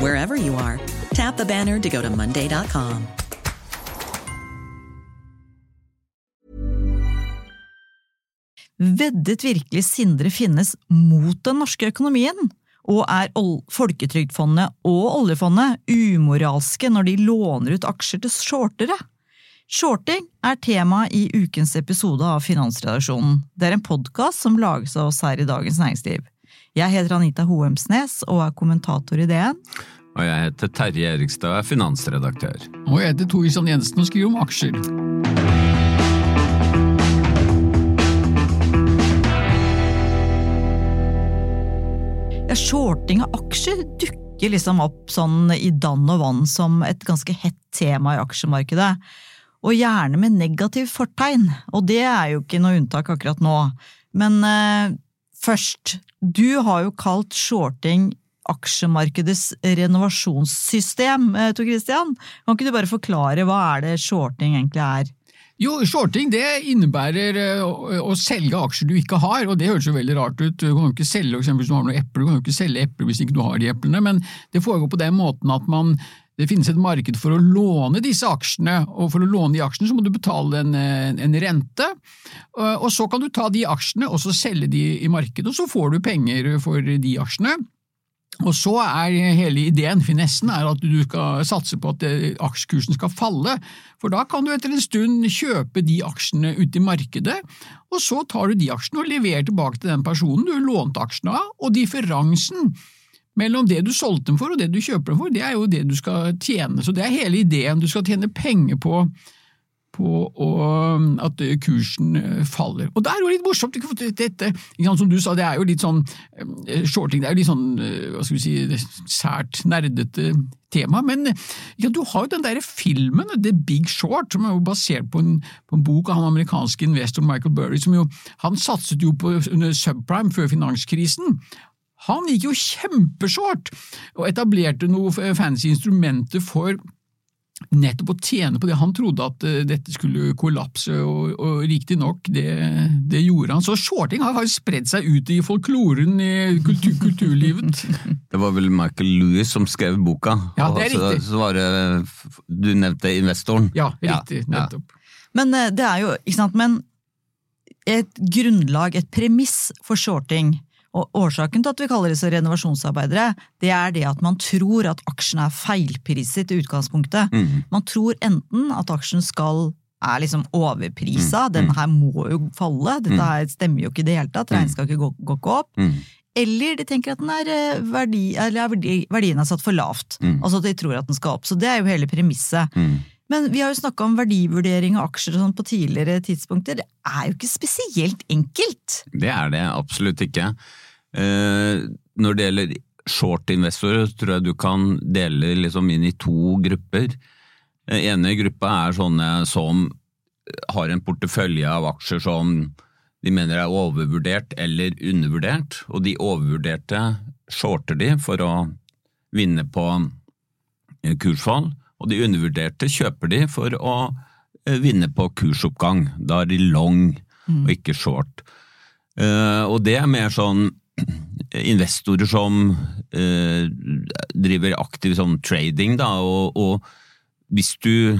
wherever you are. Tap the banner to go to Monday.com. Veddet virkelig Sindre Finnes mot den norske økonomien? Og er Folketrygdfondet og oljefondet umoralske når de låner ut aksjer til shortere? Shorting er tema i ukens episode av Finansredaksjonen. Det er en podkast som lages av oss her i Dagens Næringsliv. Jeg heter Anita Hoemsnes og er kommentator i DN. Og jeg heter Terje Erikstad og er finansredaktør. Og jeg heter Tor Kristian Jensen og skriver om aksjer. Ja, shorting av aksjer dukker liksom opp sånn i dann og vann som et ganske hett tema i aksjemarkedet. Og gjerne med negativ fortegn, og det er jo ikke noe unntak akkurat nå. Men eh, først, du har jo kalt shorting aksjemarkedets renovasjonssystem, eh, Tor Christian. Kan ikke du bare forklare hva er det shorting egentlig er? Jo, shorting det innebærer eh, å, selge aksjer du ikke har, og det høres jo veldig rart ut. Du kan jo ikke selge eksempel, hvis du har noen epler, du kan jo ikke selge epler hvis ikke du har de eplene, men det foregår på den måten at man det finnes et marked for å låne disse aksjene, og for å låne de aksjene så må du betale en, en, rente. Og så kan du ta de aksjene og så selge de i markedet, og så får du penger for de aksjene. Og så er hele ideen, finessen, er at du skal satse på at eh, aksjekursen skal falle, for da kan du etter en stund kjøpe de aksjene ute i markedet, og så tar du de aksjene og leverer tilbake til den personen du lånte aksjene av, og differansen mellom det du solgte dem for og det du kjøper dem for, det er jo det du skal tjene, så det er hele ideen, du skal tjene penger på på at kursen eh, faller. Og det er jo litt morsomt, dette, som du sa, det er jo litt sånn eh, shorting, det er jo litt sånn, eh, hva skal vi si, sært nerdete tema, men ja, du har jo den derre filmen, The Big Short, som er jo basert på en, på en bok av han amerikanske investoren Michael Burry, som jo, han satset jo på under subprime før finanskrisen. Han gikk jo kjempeshort og etablerte noen fancy instrumenter for nettopp å tjene på det. Han trodde at uh, dette skulle kollapse, og, og riktignok, det, det gjorde han. Så shorting har jo spredd seg ut i folkloren i kultur, kulturlivet. det var vel Michael Lewis som skrev boka, ja, det er riktig. så, så var det Du nevnte investoren. Ja, riktig. Ja, nettopp. Ja. Men uh, det er jo, ikke sant, men et grunnlag, et premiss for shorting og Årsaken til at vi kaller disse renovasjonsarbeidere, det er det at man tror at aksjen er feilpriset i utgangspunktet. Mm. Man tror enten at aksjen skal er liksom overprisa, mm. den her må jo falle, dette mm. her stemmer jo ikke i det hele tatt, regnskapet går, går ikke opp. Mm. Eller de tenker at den er eh, verdi, verdien er satt for lavt. Mm. Altså at de tror at den skal opp. Så det er jo hele premisset. Men vi har jo snakka om verdivurdering av aksjer og sånn på tidligere tidspunkter. Det er jo ikke spesielt enkelt? Det er det absolutt ikke. Eh, når det gjelder short-investorer, tror jeg du kan dele liksom inn i to grupper. Den ene gruppa er sånne som har en portefølje av aksjer som de mener er overvurdert eller undervurdert, og de overvurderte shorter de for å vinne på kursfall og de undervurderte kjøper de for å eh, vinne på kursoppgang. Da er de long mm. og ikke short. Uh, og det er mer sånn investorer som uh, driver aktiv sånn trading, da, og, og hvis du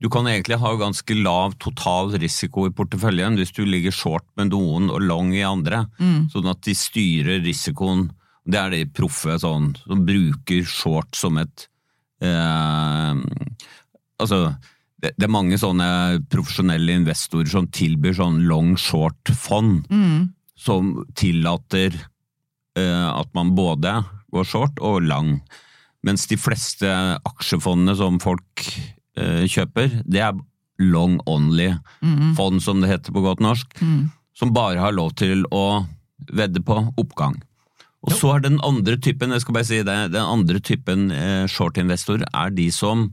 du kan egentlig ha ganske lav total risiko i porteføljen hvis du ligger short med noen og long i andre, mm. sånn at de styrer risikoen. Det er de proffe sånn, som bruker short som et Eh, altså, det, det, er mange sånne profesjonelle investorer som tilbyr sånn long short-fond, mm. som tillater eh, at man både går short og lang. Mens de fleste aksjefondene som folk eh, kjøper, det er long only-fond, mm. som det heter på godt norsk, mm. som bare har lov til å vedde på oppgang. Og så er den andre typen jeg skal bare si det, den andre typen eh, short-investor er de som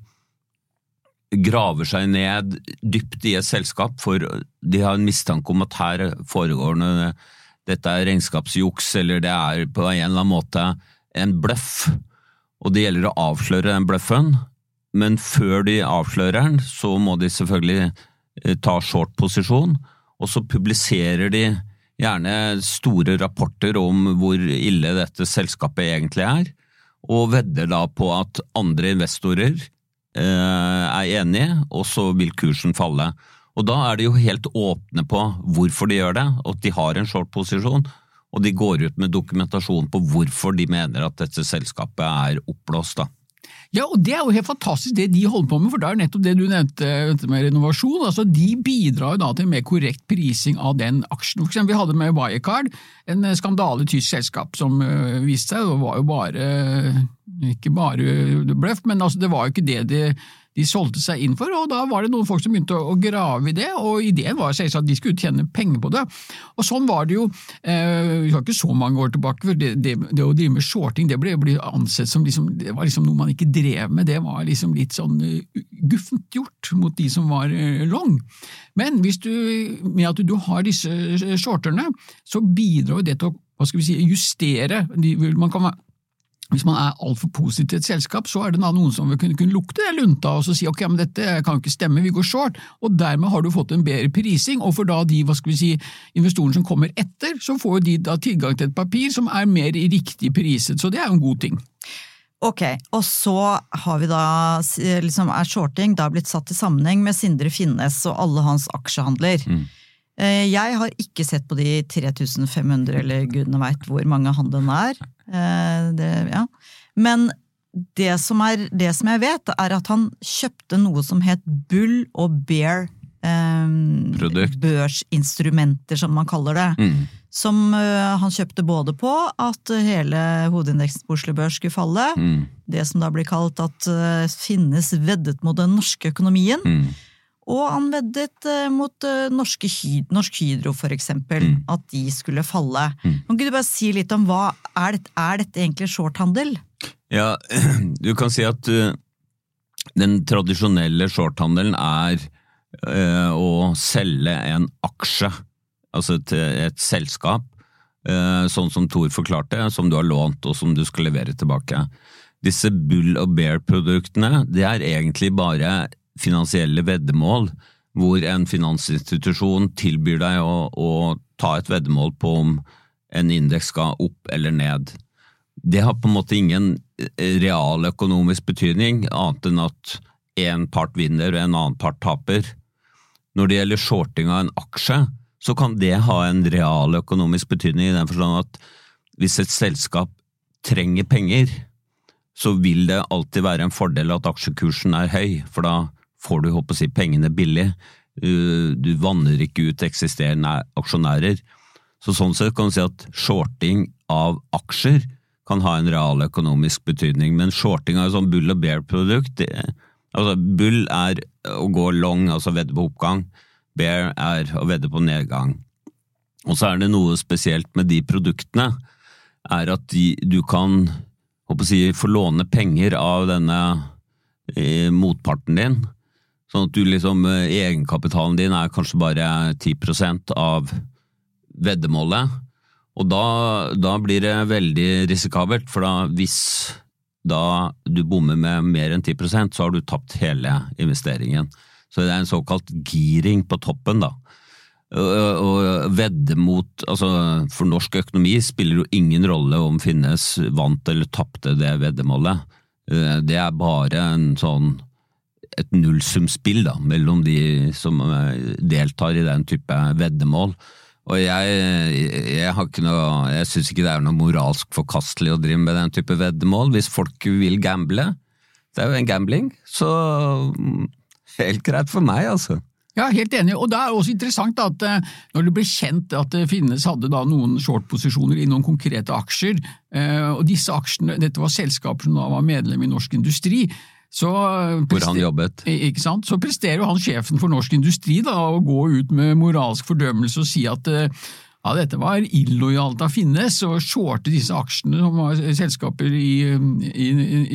graver seg ned dypt i et selskap, for de har en mistanke om at her foregår noe dette er regnskapsjuks, eller det er på en eller annen måte en bløff. Og det gjelder å avsløre den bløffen, men før de avslører den, så må de selvfølgelig eh, ta short posisjon, og så publiserer de gjerne store rapporter om hvor ille dette selskapet egentlig er, og vedder da på at andre investorer eh, er enige, og så vil kursen falle. Og da er de jo helt åpne på hvorfor de gjør det, og at de har en short posisjon, og de går ut med dokumentasjon på hvorfor de mener at dette selskapet er oppblåst. da. Ja, og det er jo helt fantastisk det de holder på med, for det er nettopp det du nevnte med renovasjon. altså De bidrar jo da til mer korrekt prising av den aksjen. For eksempel, vi hadde med Wirecard, en skandale tysk selskap som uh, viste seg, det var jo bare ikke bare bløff, men altså, det var jo ikke det de de solgte seg inn for, og da var det noen folk som begynte å, grave i det, og ideen var selvsagt at de skulle tjene penger på det. Og sånn var det jo, eh, vi skal ikke så mange år tilbake, for det, det, det å drive med shorting det ble, ble ansett som liksom, det var liksom noe man ikke drev med, det var liksom litt sånn uh, guffent gjort mot de som var uh, long. Men hvis du, med at du har disse shorterne, så bidrar det til å hva skal vi si, justere de, man kan være hvis man er altfor positiv til et selskap, så er det noen som vil kunne, kunne lukte det lunta og så si ok, men dette kan ikke stemme, vi går short, og dermed har du fått en bedre prising, og for da de hva skal vi si, investorene som kommer etter, så får de da tilgang til et papir som er mer riktig priset, så det er jo en god ting. Ok, og så har vi da, liksom er shorting da blitt satt i sammenheng med Sindre Finnes og alle hans aksjehandler. Mm. Eh, jeg har ikke sett på de 3500, eller gudene veit hvor mange han den er. Eh, det, ja. Men det som, er, det som, jeg vet, er at han kjøpte noe som het Bull og Bear eh, børsinstrumenter, som man kaller det. Mm. Som uh, han kjøpte både på at hele hovedindeksen på Oslo Børs skulle falle, mm. det som da blir kalt at uh, finnes veddet mot den norske økonomien. Mm. Og anvendet eh, mot eh, norske Norsk Hydro, for eksempel, mm. at de skulle falle. Mm. Kan du bare si litt om hva er dette, er dette egentlig shorthandel? Ja, du kan si at uh, den tradisjonelle shorthandelen er å selge en aksje, altså til et, selskap, sånn som Thor forklarte, som du har lånt og som du skal levere tilbake. Disse Bull og Bear-produktene, det er egentlig bare finansielle veddemål, hvor en finansinstitusjon tilbyr deg å, å ta et veddemål på om en indeks skal opp eller ned. Det har på en måte ingen eh, realøkonomisk betydning, annet enn at én part vinner og en annen part taper. Når det gjelder shorting av en aksje, så kan det ha en realøkonomisk betydning i den forstand at hvis et selskap trenger penger, så vil det alltid være en fordel at aksjekursen er høy, for da får du håper si, pengene billig. Du vanner ikke ut eksisterende aksjonærer. Så Sånn sett kan du si at shorting av aksjer kan ha en realøkonomisk betydning, men shorting av et sånn bull og bear-produkt altså Bull er å gå long, altså vedde på oppgang. Bear er å vedde på nedgang. Og så er det noe spesielt med de produktene, er at de, du kan håper si, få låne penger av denne eh, motparten din Sånn at du liksom, eh, egenkapitalen din er kanskje bare 10% av veddemålet. Og da, da, blir det veldig risikabelt, for da hvis da du bommer med mer enn 10% så har du tapt hele investeringen. Så det er en såkalt giring på toppen, da. Å vedde mot altså For norsk økonomi spiller jo ingen rolle om Finnes vant eller tapte det veddemålet. Eh, det er bare en sånn et nullsumspill da, mellom de som eh, deltar i den type veddemål. Og jeg, jeg, ikke jeg syns ikke det er noe moralsk forkastelig å drive med den type veddemål. Hvis folk vil gamble, det er jo en gambling, så mm, helt greit for meg, altså. Ja, helt enig. Og det er også interessant at eh, når det ble kjent at finnes hadde noen short-posisjoner i noen konkrete aksjer, eh, og disse aksjene, dette var selskaper som da var medlem i Norsk Industri, så, Hvor han jobbet. Ikke sant? Så presterer jo han sjefen for norsk industri da, å gå ut med moralsk fordømmelse og si at, eh, ja, dette var illojalt av Finnes å shorte disse aksjene som var selskaper i, i,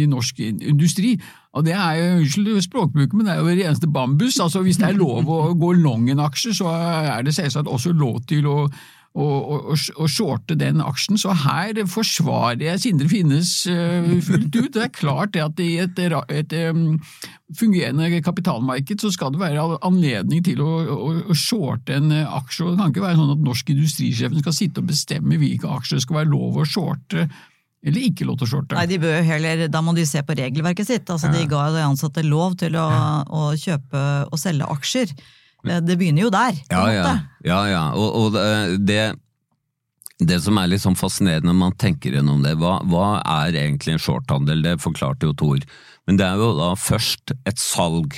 i norsk industri. Og det er jo, Unnskyld språkbruken, men det er jo det eneste bambus. altså Hvis det er lov å gå long en aksje, så er det selvsagt også lov til å å shorte den aksjen. Så her forsvarer jeg Sindre Finnes eh, fullt ut. Det er klart at i et, et, fungerende kapitalmarked så skal det være anledning til å, å, å shorte en aksje. Det kan ikke være sånn at norsk industrisjefen skal sitte og bestemme hvilke aksjer det skal være lov å shorte eller ikke lov til å shorte. Nei, de bør heller, Da må de se på regelverket sitt. Altså, ja. De ga de ansatte lov til å, å kjøpe og selge aksjer. Eh, det begynner jo der. Ja, ja. ja, ja. Og, og det, det, som er litt sånn fascinerende når man tenker gjennom det, hva, hva er egentlig en shorthandel? Det forklarte jo Tor. Men det er jo da først et salg.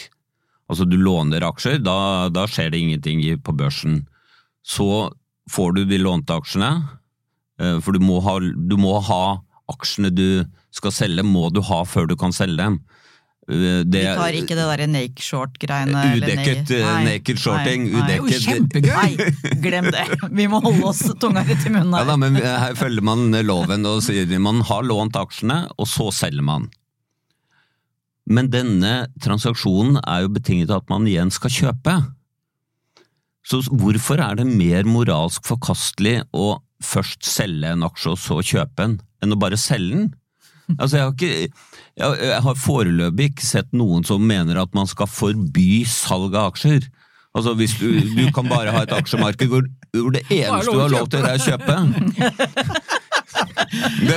Altså du låner aksjer, da, da skjer det ingenting på børsen. Så får du de lånte aksjene, eh, for du må ha, du må ha aksjene du skal selge, må du ha før du kan selge dem. Eh, det, Vi tar ikke det derre naked short-greiene? Udekket eh, naked shorting. Nei, nei. Udekket. Kjempegøy! Nei, glem det! Vi må holde oss tunga rett i munnen her. Ja, da, men her følger man loven og sier man har lånt aksjene, og så selger man. Men denne transaksjonen er jo betinget av at man igjen skal kjøpe. Så hvorfor er det mer moralsk forkastelig å først selge en aksje og så kjøpe den, enn å bare selge den? Altså, jeg har, ikke, jeg har foreløpig ikke sett noen som mener at man skal forby salg av aksjer. Altså, hvis du, du kan bare ha et aksjemarked hvor, hvor det eneste du har lov til, er å kjøpe. Det,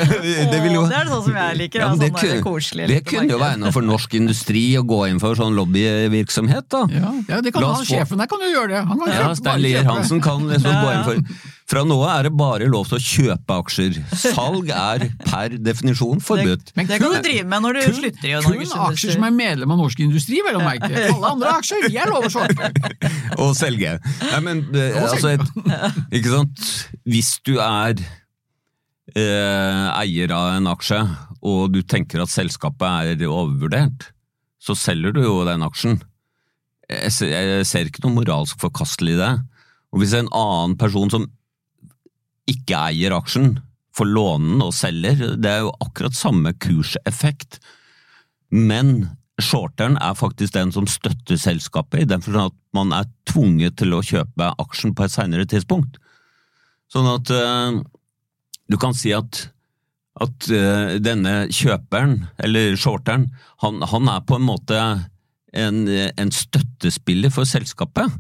det, jo, det, er det sånn som jeg liker. Ja, det, sånn koselig, det kunne jo være noe for norsk industri å gå inn for sånn lobbyvirksomhet, da. Ja, ja det kan han, Sjefen der kan jo gjøre det. Han kan ja, Stein Lier Hansen kan liksom gå inn for fra nå av er det bare lov til å kjøpe aksjer. Salg er per definisjon forbudt. Det, det kan du drive med når du kun, slutter i Norges Kun aksjer som er medlem av norsk industri, vel å merke. Alle andre aksjer de er lov å shorte. Og selge. Nei, men altså, et, ikke sant. Hvis du er eh, eier av en aksje, og du tenker at selskapet er overvurdert, så selger du jo den aksjen. Jeg ser, jeg ser ikke noe moralsk forkastelig i det. Og hvis en annen person som ikke eier aksjen, får låne den og selger, det er jo akkurat samme kurseffekt. Men shorteren er faktisk den som støtter selskapet, i den forstand at man er tvunget til å kjøpe aksjen på et senere tidspunkt. Sånn at uh, du kan si at, at uh, denne kjøperen, eller shorteren, han, han, er på en måte en, en støttespiller for selskapet.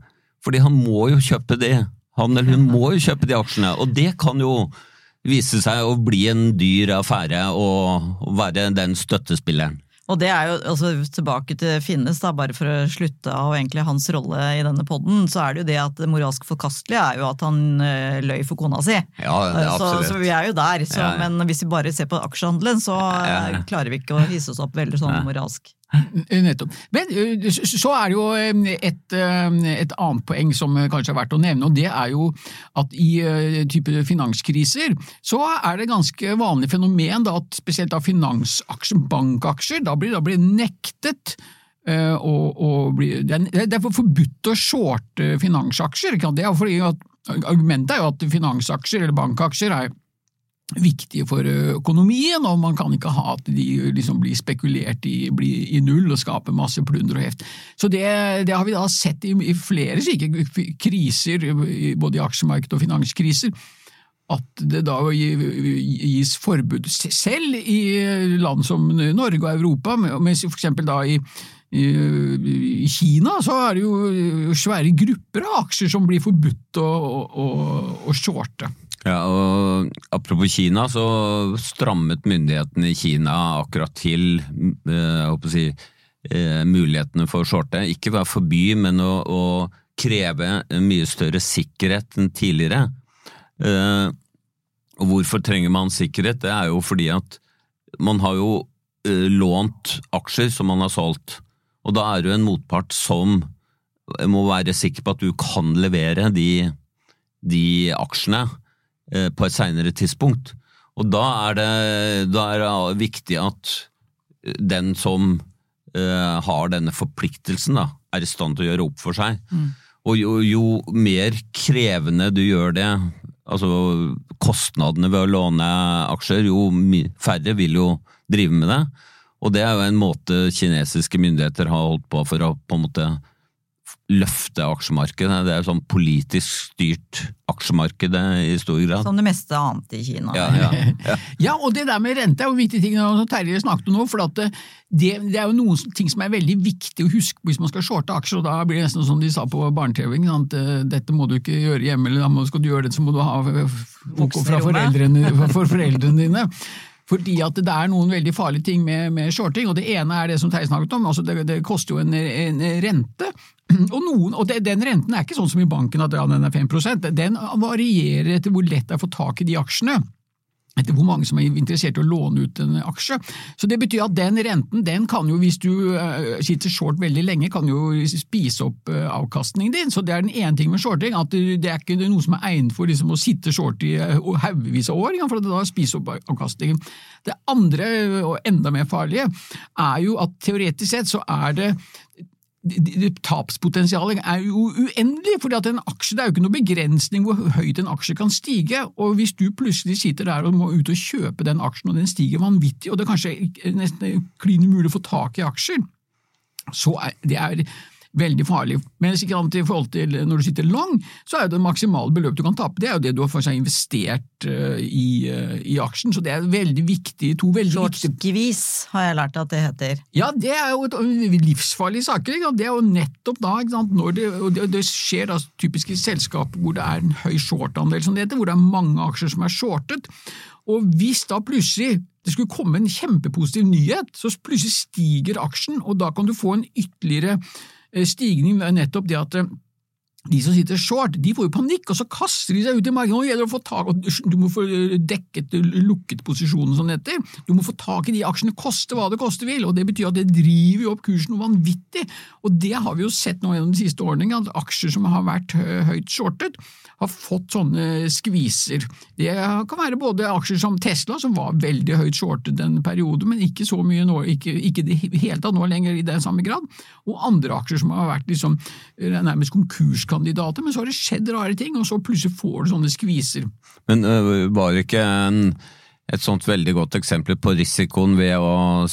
Fordi han må jo kjøpe det han eller hun må jo kjøpe de aksjene, og det kan jo vise seg å bli en dyr affære og være den støttespilleren. Og det er jo, altså Tilbake til Finnes, da, bare for å slutte av egentlig hans rolle i denne poden, så er det jo det at det moralsk forkastelige er jo at han uh, løy for kona si. Ja, det er absolutt. Så, så vi er jo der. Så, ja. Men hvis vi bare ser på aksjehandelen, så ja. klarer vi ikke å hisse oss opp veldig sånn moralsk. Nettopp. Men så er det jo et, et, annet poeng som kanskje er verdt å nevne, og det er jo at i type finanskriser så er det ganske vanlig fenomen da, at spesielt da finansaksjer, bankaksjer, da blir, da blir nektet å, å bli, det er forbudt å shorte finansaksjer. Det er fordi at, argumentet er jo at finansaksjer eller bankaksjer er viktige for økonomien, og man kan ikke ha at de liksom blir spekulert i, blir i null og skaper masse plunder og heft. Så det, det har vi da sett i, i flere slike kriser, både i aksjemarked og finanskriser, at det da gis forbud selv i land som Norge og Europa, mens for eksempel da i i Kina så er det jo svære grupper av aksjer som blir forbudt å, å, å shorte. Ja, og Apropos Kina, så strammet myndighetene i Kina akkurat til jeg håper å si, eh, mulighetene for shorte. Ikke bare forby, men å, å, kreve mye større sikkerhet enn tidligere. Eh, og hvorfor trenger man sikkerhet? Det er jo fordi at man har jo lånt aksjer som man har solgt, og da er jo en motpart som må være sikker på at du kan levere de, de aksjene Eh, på et seinere tidspunkt. Og da er, det, da er, det, viktig at den som uh, har denne forpliktelsen, da, er i stand til å gjøre opp for seg. Mm. Og jo, jo, mer krevende du gjør det, altså kostnadene ved å låne aksjer, jo færre vil jo drive med det. Og det er jo en måte kinesiske myndigheter har holdt på for å på en måte løfte aksjemarkedet. Det er sånn politisk styrt aksjemarked i stor grad. Som det meste annet i Kina. Ja, ja, ja. Ja, og det der med rente er jo en viktig ting, som Terje snakket om nå. for at det, det er jo noen ting som er veldig viktig å huske hvis man skal shorte aksjer, og da blir det nesten som de sa på barne-TV. sant? Eh, Dette må du ikke gjøre hjemme, eller da må- skal du gjøre det, så må du ha eh, OK fra foreldrene, for foreldrene dine. Fordi at det er noen veldig farlige ting med, med shorting, og det ene er det som Terje snakket om, altså det, det koster jo en, en rente. Og, noen, og den renten er ikke sånn som i banken at den er 5% den varierer etter hvor lett det er å få tak i de aksjene etter hvor mange som er interessert i å låne ut en aksje. Så det betyr at den renten, den kan jo, hvis du eh, sitter short veldig lenge, kan jo spise opp eh, avkastningen din. Så det er den ene ting med shorting, at det er ikke noe som er egnet for liksom, å sitte short i eh, haugevis av år, for da spiser opp avkastningen. Det andre, og enda mer farlige, er jo at teoretisk sett så er det- Tapspotensialet er jo uendelig, fordi at en aksje, det er jo ikke noe begrensning hvor høyt en aksje kan stige. og Hvis du plutselig sitter der og må ut og kjøpe den aksjen, og den stiger vanvittig, og det kanskje ikke- nesten klin umulig å få tak i aksjer, så er det er veldig farlig. Mens ikke sant, i forhold til når du sitter lang, så er det maksimale beløp du kan tape, det er jo det du har for seg investert uh, i, uh, i aksjen. Så det er veldig viktig, to veldig viktige Shortskvis har jeg lært at det heter. ja, det er jo et, livsfarlige saker. Ikke? sant? Det er jo nettopp da, ikke sant? Når det, og det, det skjer da typisk i selskap hvor det er en høy short-andel, som det heter, hvor det er mange aksjer som er shortet. Og hvis da plutselig det skulle komme en kjempepositiv nyhet, så plutselig stiger aksjen, og da kan du få en ytterligere stigning er nettopp det at eh, de som sitter short, de får jo panikk, og så kaster de seg ut i markedet. Nå gjelder det å få tak, Du må få dekket, lukket posisjonen, som det heter. Du må få tak i de aksjene, koste hva det koste vil. og Det betyr at det driver jo opp kursen vanvittig. og Det har vi jo sett nå gjennom de siste årene, at aksjer som har vært høyt shortet, har fått sånne skviser. Det kan være både aksjer som Tesla, som var veldig høyt shortet en periode, men ikke så mye nå, ikke, ikke det hele tatt nå lenger i den samme grad, og andre aksjer som har vært liksom eh, nærmest konkurskandidater, men så har det skjedd rare ting, og så plutselig får du sånne skviser. Men øh, var det ikke en, et sånt veldig godt eksempel på risikoen ved å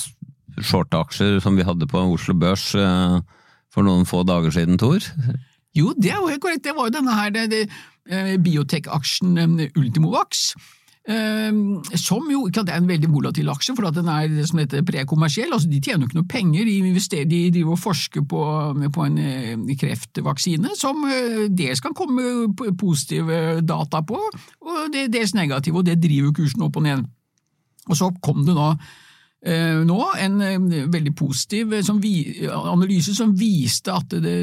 shorte aksjer som vi hadde på Oslo Børs øh, for noen få dager siden, Tor? Jo, det er jo helt korrekt. Det var jo denne her det, det, eh, biotek-aksjen eh, Ultimovax. Eh, Som jo ikke at det er en veldig volatil aksje, for at den er det som heter prekommersiell. altså De tjener jo ikke noe penger, de, de driver og forsker på, på en eh, kreftvaksine som eh, dels kan komme positive data på, og dels negative, og det driver kursen opp og ned. Og så kom det nå nå en eh, veldig positiv eh, som vi, analyse som viste at det,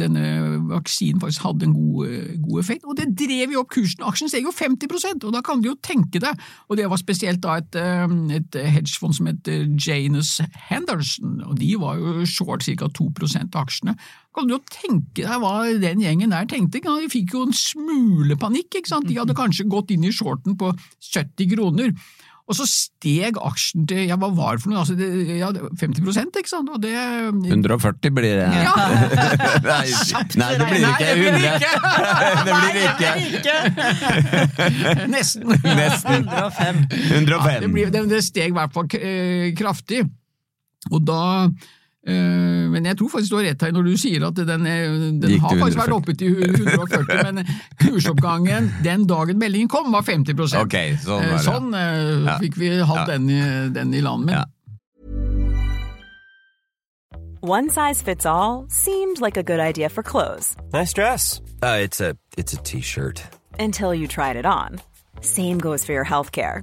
denne vaksinen faktisk hadde en god, eh, god effekt, og det drev jo opp kursen. Aksjen steg jo 50 og da kan du jo tenke deg, og det var spesielt da et, eh, et hedgefond som het eh, Janus Henderson, og de var jo short ca. 2 av aksjene. Kan du jo tenke deg hva den gjengen der tenkte? De fikk jo en smule panikk, ikke sant? De hadde kanskje gått inn i shorten på 70 kroner. Og så steg aksjen til ja, hva var det for noe, altså det, ja, 50 ikke sant? Og det 140 blir det. Ja. nei, nei, det blir ikke. Nei, det blir 100. Det blir ikke. Nesten. Nesten. 105. Ja, det, blir, det, det steg i hvert fall eh, kraftig. Og da Men jeg tror faktisk du har rett her når du sier at den, er, den har faktisk vært oppe til 140, men kursoppgangen den dagen meldingen kom, var 50 okay, sånn var Eh, det. Sånn eh, Ja. fikk vi hatt Ja. den, i, den i land. Men Ja. One size fits all seemed like a good idea for clothes Nice dress. Uh, it's a it's a t-shirt. until you tried it on. Same goes for your healthcare.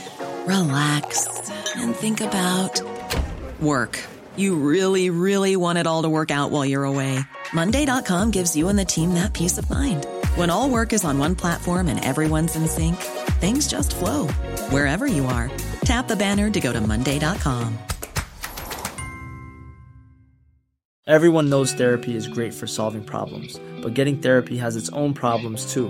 relax, and think about work. You really, really want it all to work out while you're away. Monday.com gives you and the team that peace of mind. When all work is on one platform and everyone's in sync, things just flow wherever you are. Tap the banner to go to Monday.com. Everyone knows therapy is great for solving problems, but getting therapy has its own problems too,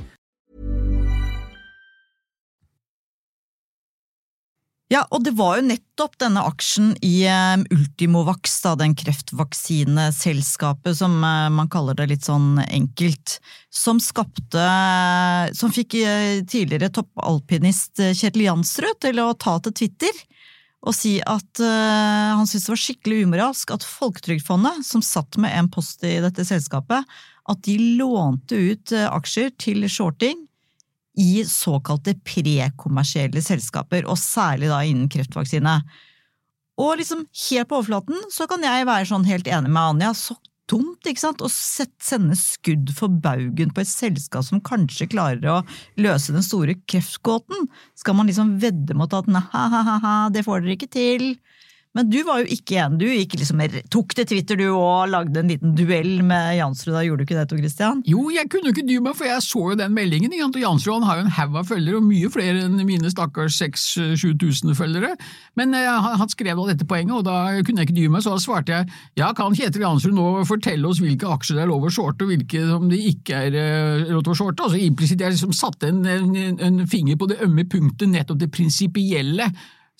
Ja, og det var jo nettopp denne aksjen i eh, Ultimovax, da, den kreftvaksineselskapet som eh, man kaller det litt sånn enkelt, som skapte Som fikk eh, tidligere toppalpinist eh, Kjetil Jansrud til å ta til Twitter og si at eh, han syntes det var skikkelig umoralsk at Folketrygdfondet, som satt med en post i dette selskapet, at de lånte ut eh, aksjer til shorting i såkalte prekommersielle selskaper, og særlig da innen kreftvaksine. Og liksom helt på overflaten så kan jeg være sånn helt enig med Anja, så dumt, ikke sant, å sende skudd for baugen på et selskap som kanskje klarer å løse den store kreftgåten. Skal man liksom vedde mot at nei, det får dere ikke til? Men du var jo ikke en. du liksom, tok til Twitter du og lagde en liten duell med Jansrud, da gjorde du ikke det, Tor Christian? Jo, jeg kunne ikke dy meg, for jeg så jo den meldingen. ikke? Og Jansrud har jo en haug av følgere, og mye flere enn mine stakkars 6000-7000 følgere. Men jeg han, skrevet skrev da dette poenget, og da kunne jeg ikke dy meg, så da svarte jeg ja, kan Kjetil Jansrud nå fortelle oss hvilke aksjer det er lov å shorte, og hvilke som det ikke er eh, lov å shorte? Altså Implisitt jeg liksom satte en, en, en finger på det ømme punktet, nettopp det prinsipielle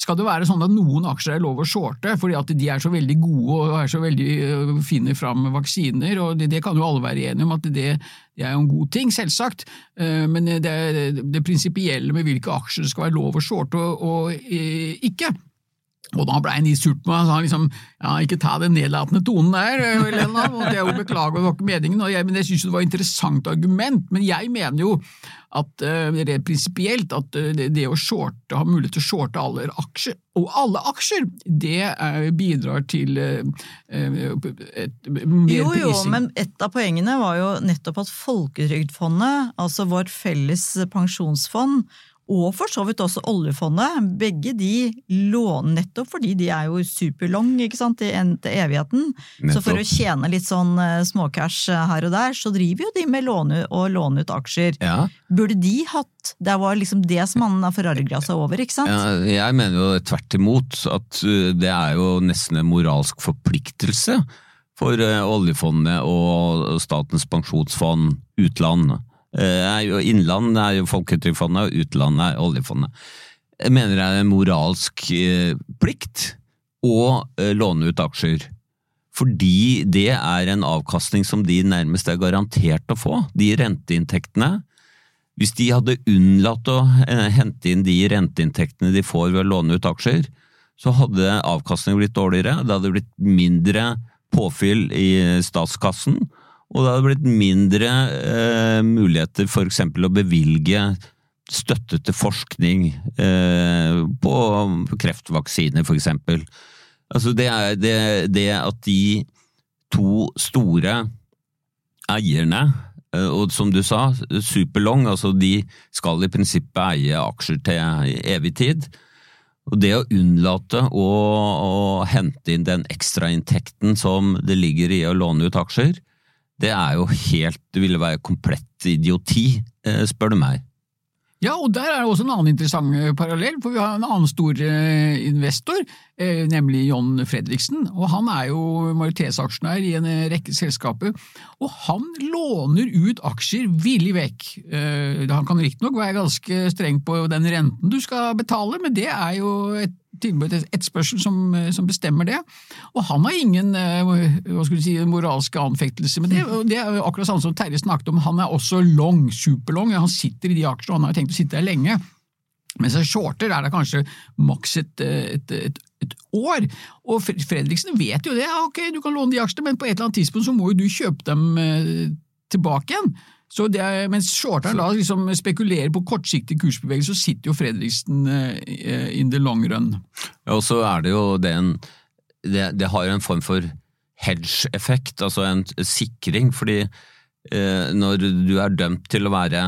skal det være sånn at noen aksjer er lov å shorte fordi at de er så veldig gode og er så veldig øh, finner fram vaksiner, og det, det kan jo alle være enige om at det, det er jo en god ting, selvsagt, Eh, men det, det, prinsipielle med hvilke aksjer det skal være lov å shorte og, og eh, ikke. Og da ble han litt surt på meg, sa liksom ja, ikke ta den nedlatende tonen der, eh, Helena, og det er jo beklager, det var ikke meningen, og jeg, men jeg synes det var et interessant argument, men jeg mener jo at uh, rent prinsipielt at uh, det, det å shorte, ha mulighet til å shorte alle aksjer, og alle aksjer, det uh, bidrar til uh, et, mer Jo, jo, prising. men et av poengene var jo nettopp at Folketrygdfondet, altså vårt felles pensjonsfond, og for så vidt også oljefondet, begge de låner nettopp fordi de er jo superlong ikke sant, til evigheten. Så for å tjene litt sånn eh, småcash eh, her og der, så driver jo de med låne, å låne ut aksjer. Ja, Burde de hatt Det var liksom det som han forarga seg over, ikke sant? Ja, jeg mener jo tvert imot at uh, det er jo nesten en moralsk forpliktelse for oljefondet og Statens pensjonsfond utland. Jo Innland er jo Folketrygdfondet, og utlandet er oljefondet. Jeg mener det er en moralsk uh, plikt å uh, låne ut aksjer. Fordi det er en avkastning som de nærmest er garantert å få. De renteinntektene hvis de hadde unnlatt å eh, hente inn de renteinntektene de får ved å låne ut aksjer, så hadde avkastningen blitt dårligere, det hadde blitt mindre påfyll i statskassen, og det hadde blitt mindre eh, muligheter eksempel å bevilge støtte til forskning eh, på kreftvaksiner, eksempel. Altså det, er, det, det at de to store eierne Eh, Og som du sa, superlong, altså de skal i prinsippet eie aksjer til evig tid. Og det å unnlate å, å hente inn den ekstrainntekten som det ligger i å låne ut aksjer, det er jo helt, det ville være komplett idioti, eh, spør du meg. Ja, og der er det også en annen interessant eh, parallell, for vi har en annen stor eh, investor, nemlig John Fredriksen, og han er jo majoritetsaksjonær i en rekke selskaper, og han låner ut aksjer villig vekk. Han kan riktignok være ganske streng på den renten du skal betale, men det er jo et tilbud, et etterspørsel som, eh, som bestemmer det. Og han har ingen eh, hva skulle du si, moralske anfektelse med det. og Det er akkurat sånn som Terje snakket om, han er også long, superlong. Han sitter i de aksjene, og han har tenkt å sitte der lenge. Mens en shorter er det kanskje maks et, et, et, et år. Og Fredriksen vet jo det. Ok, du kan låne de aksjene, men på et eller annet tidspunkt så må jo du kjøpe dem eh, tilbake igjen. Så det er, mens shorteren da liksom spekulerer på kortsiktig kursbevegelse, så sitter jo Fredriksen eh, in the long run. Og så er det jo den det, det har en form for hedge-effekt, altså en sikring, fordi eh, når du er dømt til å være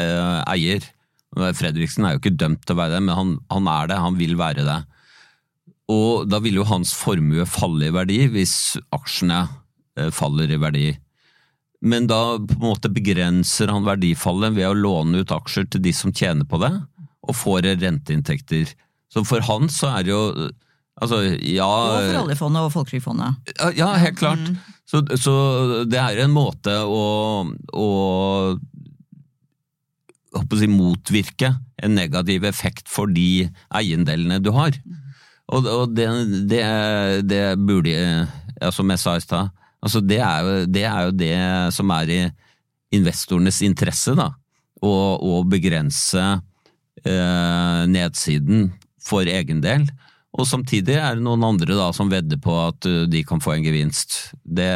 eh, eier Fredriksen er jo ikke dømt til å være det, men han, han er det, han vil være det. Og da vil jo hans formue falle i verdi hvis aksjene eh, faller i verdi. Men da på en måte begrenser han verdifallet ved å låne ut aksjer til de som tjener på det, og får renteinntekter. Så for han så er det jo Altså, ja Og for oljefondet og Folketrygdfondet. Ja, helt klart. Så, så det er en måte å, å å si, motvirke en negativ effekt for de eiendelene du har. Og, og det, det, det burde ja, Som jeg sa i stad, altså det, er jo, det er jo det som er i investorenes interesse, da. Å, å begrense eh, nedsiden for egen del. Og samtidig er det noen andre da som vedder på at uh, de kan få en gevinst. Det,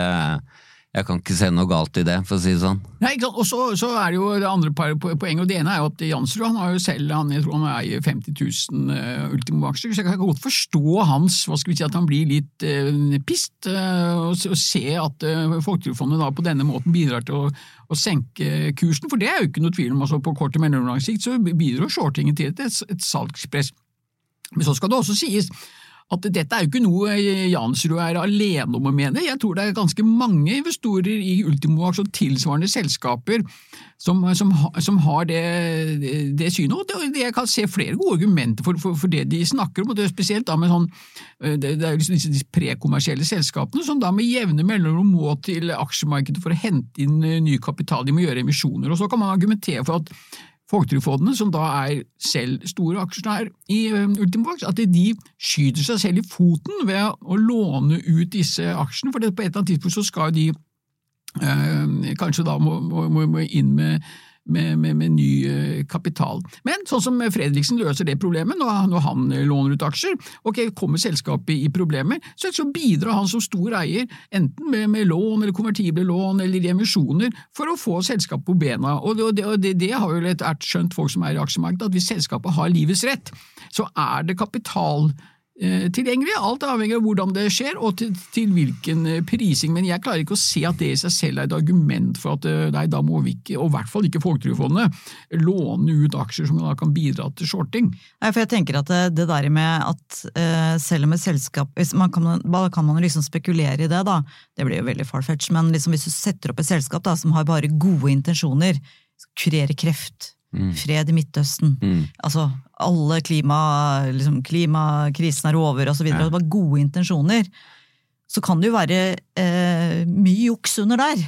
jeg kan ikke se noe galt i det, for å si det sånn. Nei, ikke sant? Og så, så er det jo det andre par- po- poenget, og det ene er jo at Jansrud han har jo selv han, jeg tror han eier 50 000 uh, Ultimo-aksjer, så jeg kan godt forstå hans, hva skal vi si, at han blir litt uh, pist, uh, og, se- og se at uh, Folketrygdfondet da på denne måten bidrar til å, å senke kursen, for det er jo ikke noe tvil om, altså på kort og mellomlang sikt så bidrar shortingen til et, et salgspress. Men så skal det også sies at dette er jo ikke noe Jansrud er alene om å mene. Jeg tror det er ganske mange investorer i Ultimovax og tilsvarende selskaper som, som, som har det, det, synet. Og det, jeg kan se flere gode argumenter for, for, for det de snakker om, og det er spesielt da med sånn eh, det, det er liksom disse, prekommersielle selskapene som da med jevne mellomrom må til aksjemarkedet for å hente inn eh, ny kapital. De må gjøre emisjoner. og Så kan man argumentere for at Folketrygdfondene, som da er selv store aksjonær i eh, Ultimovax, at de skyter seg selv i foten ved å låne ut disse aksjene, for på et eller annet tidspunkt så skal de eh, kanskje da må, må- må inn med, med, med, med ny eh, kapital. Men sånn som Fredriksen løser det problemet når, han låner ut aksjer, ok, kommer selskapet i problemer, så, så bidrar han som stor eier enten med, med lån eller konvertible lån eller emisjoner for å få selskapet på bena. Og det, og det, det, har jo etter skjønt folk som er i aksjemarkedet, at hvis selskapet har livets rett, så er det kapital tilgjengelig. Alt avhenger av hvordan det skjer og til, til hvilken eh, prising, men jeg klarer ikke å se at det i seg selv er et argument for at eh, nei, da må vi ikke, og i hvert fall ikke Folketrygdfondet, låne ut aksjer som da kan bidra til shorting. Nei, for jeg tenker at det, der med at eh, selv om et selskap man kan, kan man liksom spekulere i det, da. Det blir jo veldig farfetch, men liksom hvis du setter opp et selskap da, som har bare gode intensjoner, kurerer kreft, fred i Midtøsten, altså alle klima, liksom, klimakrisen er over videre, Ja. det var gode intensjoner, så kan det jo være eh, mye juks under der.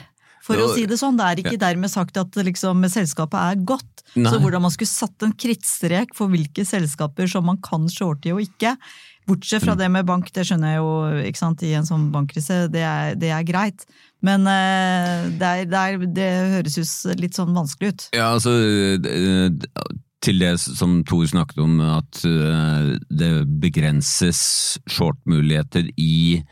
For å si det sånn, det er ikke dermed sagt at liksom, selskapet er godt. Nei. Så hvordan man skulle satt en krittstrek for hvilke selskaper som man kan shorte og ikke. Bortsett Mm. fra det med bank, det skjønner jeg jo ikke sant, i en sånn bankkrise, det er, det er greit. Men eh, det, er, det, er, det høres ut litt sånn vanskelig ut. Ja, altså Til det som Tor snakket om, at eh, det begrenses short-muligheter i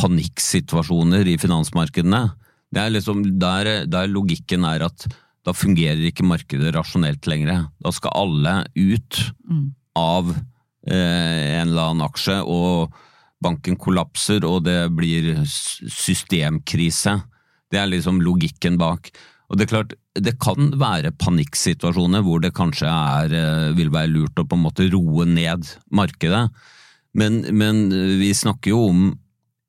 panikksituasjoner i finansmarkedene. Det er liksom der, der logikken er at da fungerer ikke markedet rasjonelt lenger. Da skal alle ut av eh, en eller annen aksje, og banken kollapser, og det blir systemkrise. Det er liksom logikken bak. Og det er klart, det kan være panikksituasjoner hvor det kanskje er, eh, vil være lurt å på en måte roe ned markedet, men, men vi snakker jo om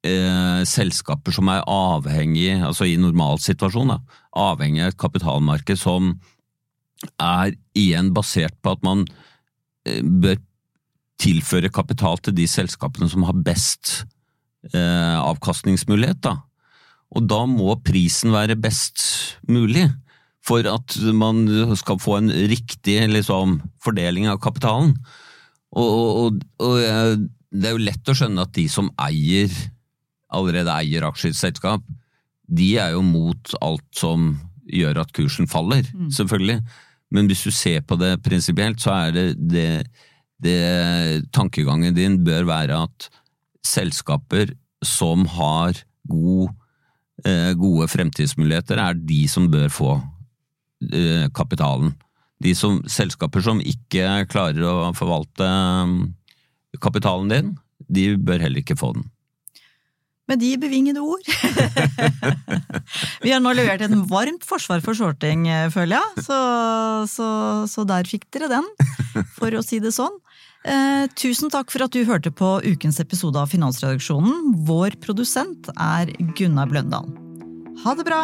eh, selskaper som er avhengig, altså i normalsituasjon, avhengig av et kapitalmarked som er igjen basert på at man eh, bør tilføre kapital til de selskapene som har best eh, avkastningsmulighet. Da. Og da må prisen være best mulig for at man skal få en riktig liksom, fordeling av kapitalen. Og, og, og, eh, det er jo lett å skjønne at de som eier, allerede eier aksjer i et selskap, de er jo mot alt som gjør at kursen faller, selvfølgelig. Men hvis du ser på det prinsipielt, så er det, det, det Tankegangen din bør være at selskaper som har god, eh, gode fremtidsmuligheter, er de som bør få eh, kapitalen. De som, selskaper som ikke klarer å forvalte kapitalen din, de bør heller ikke få den. Med de bevingede ord. Vi har nå levert en varmt forsvar for shorting, eh, føler jeg. Så, så, så der fikk dere den, for å si det sånn. Eh, tusen takk for at du hørte på ukens episode av Finansredaksjonen. Vår produsent er Gunnar Bløndal. Ha det bra!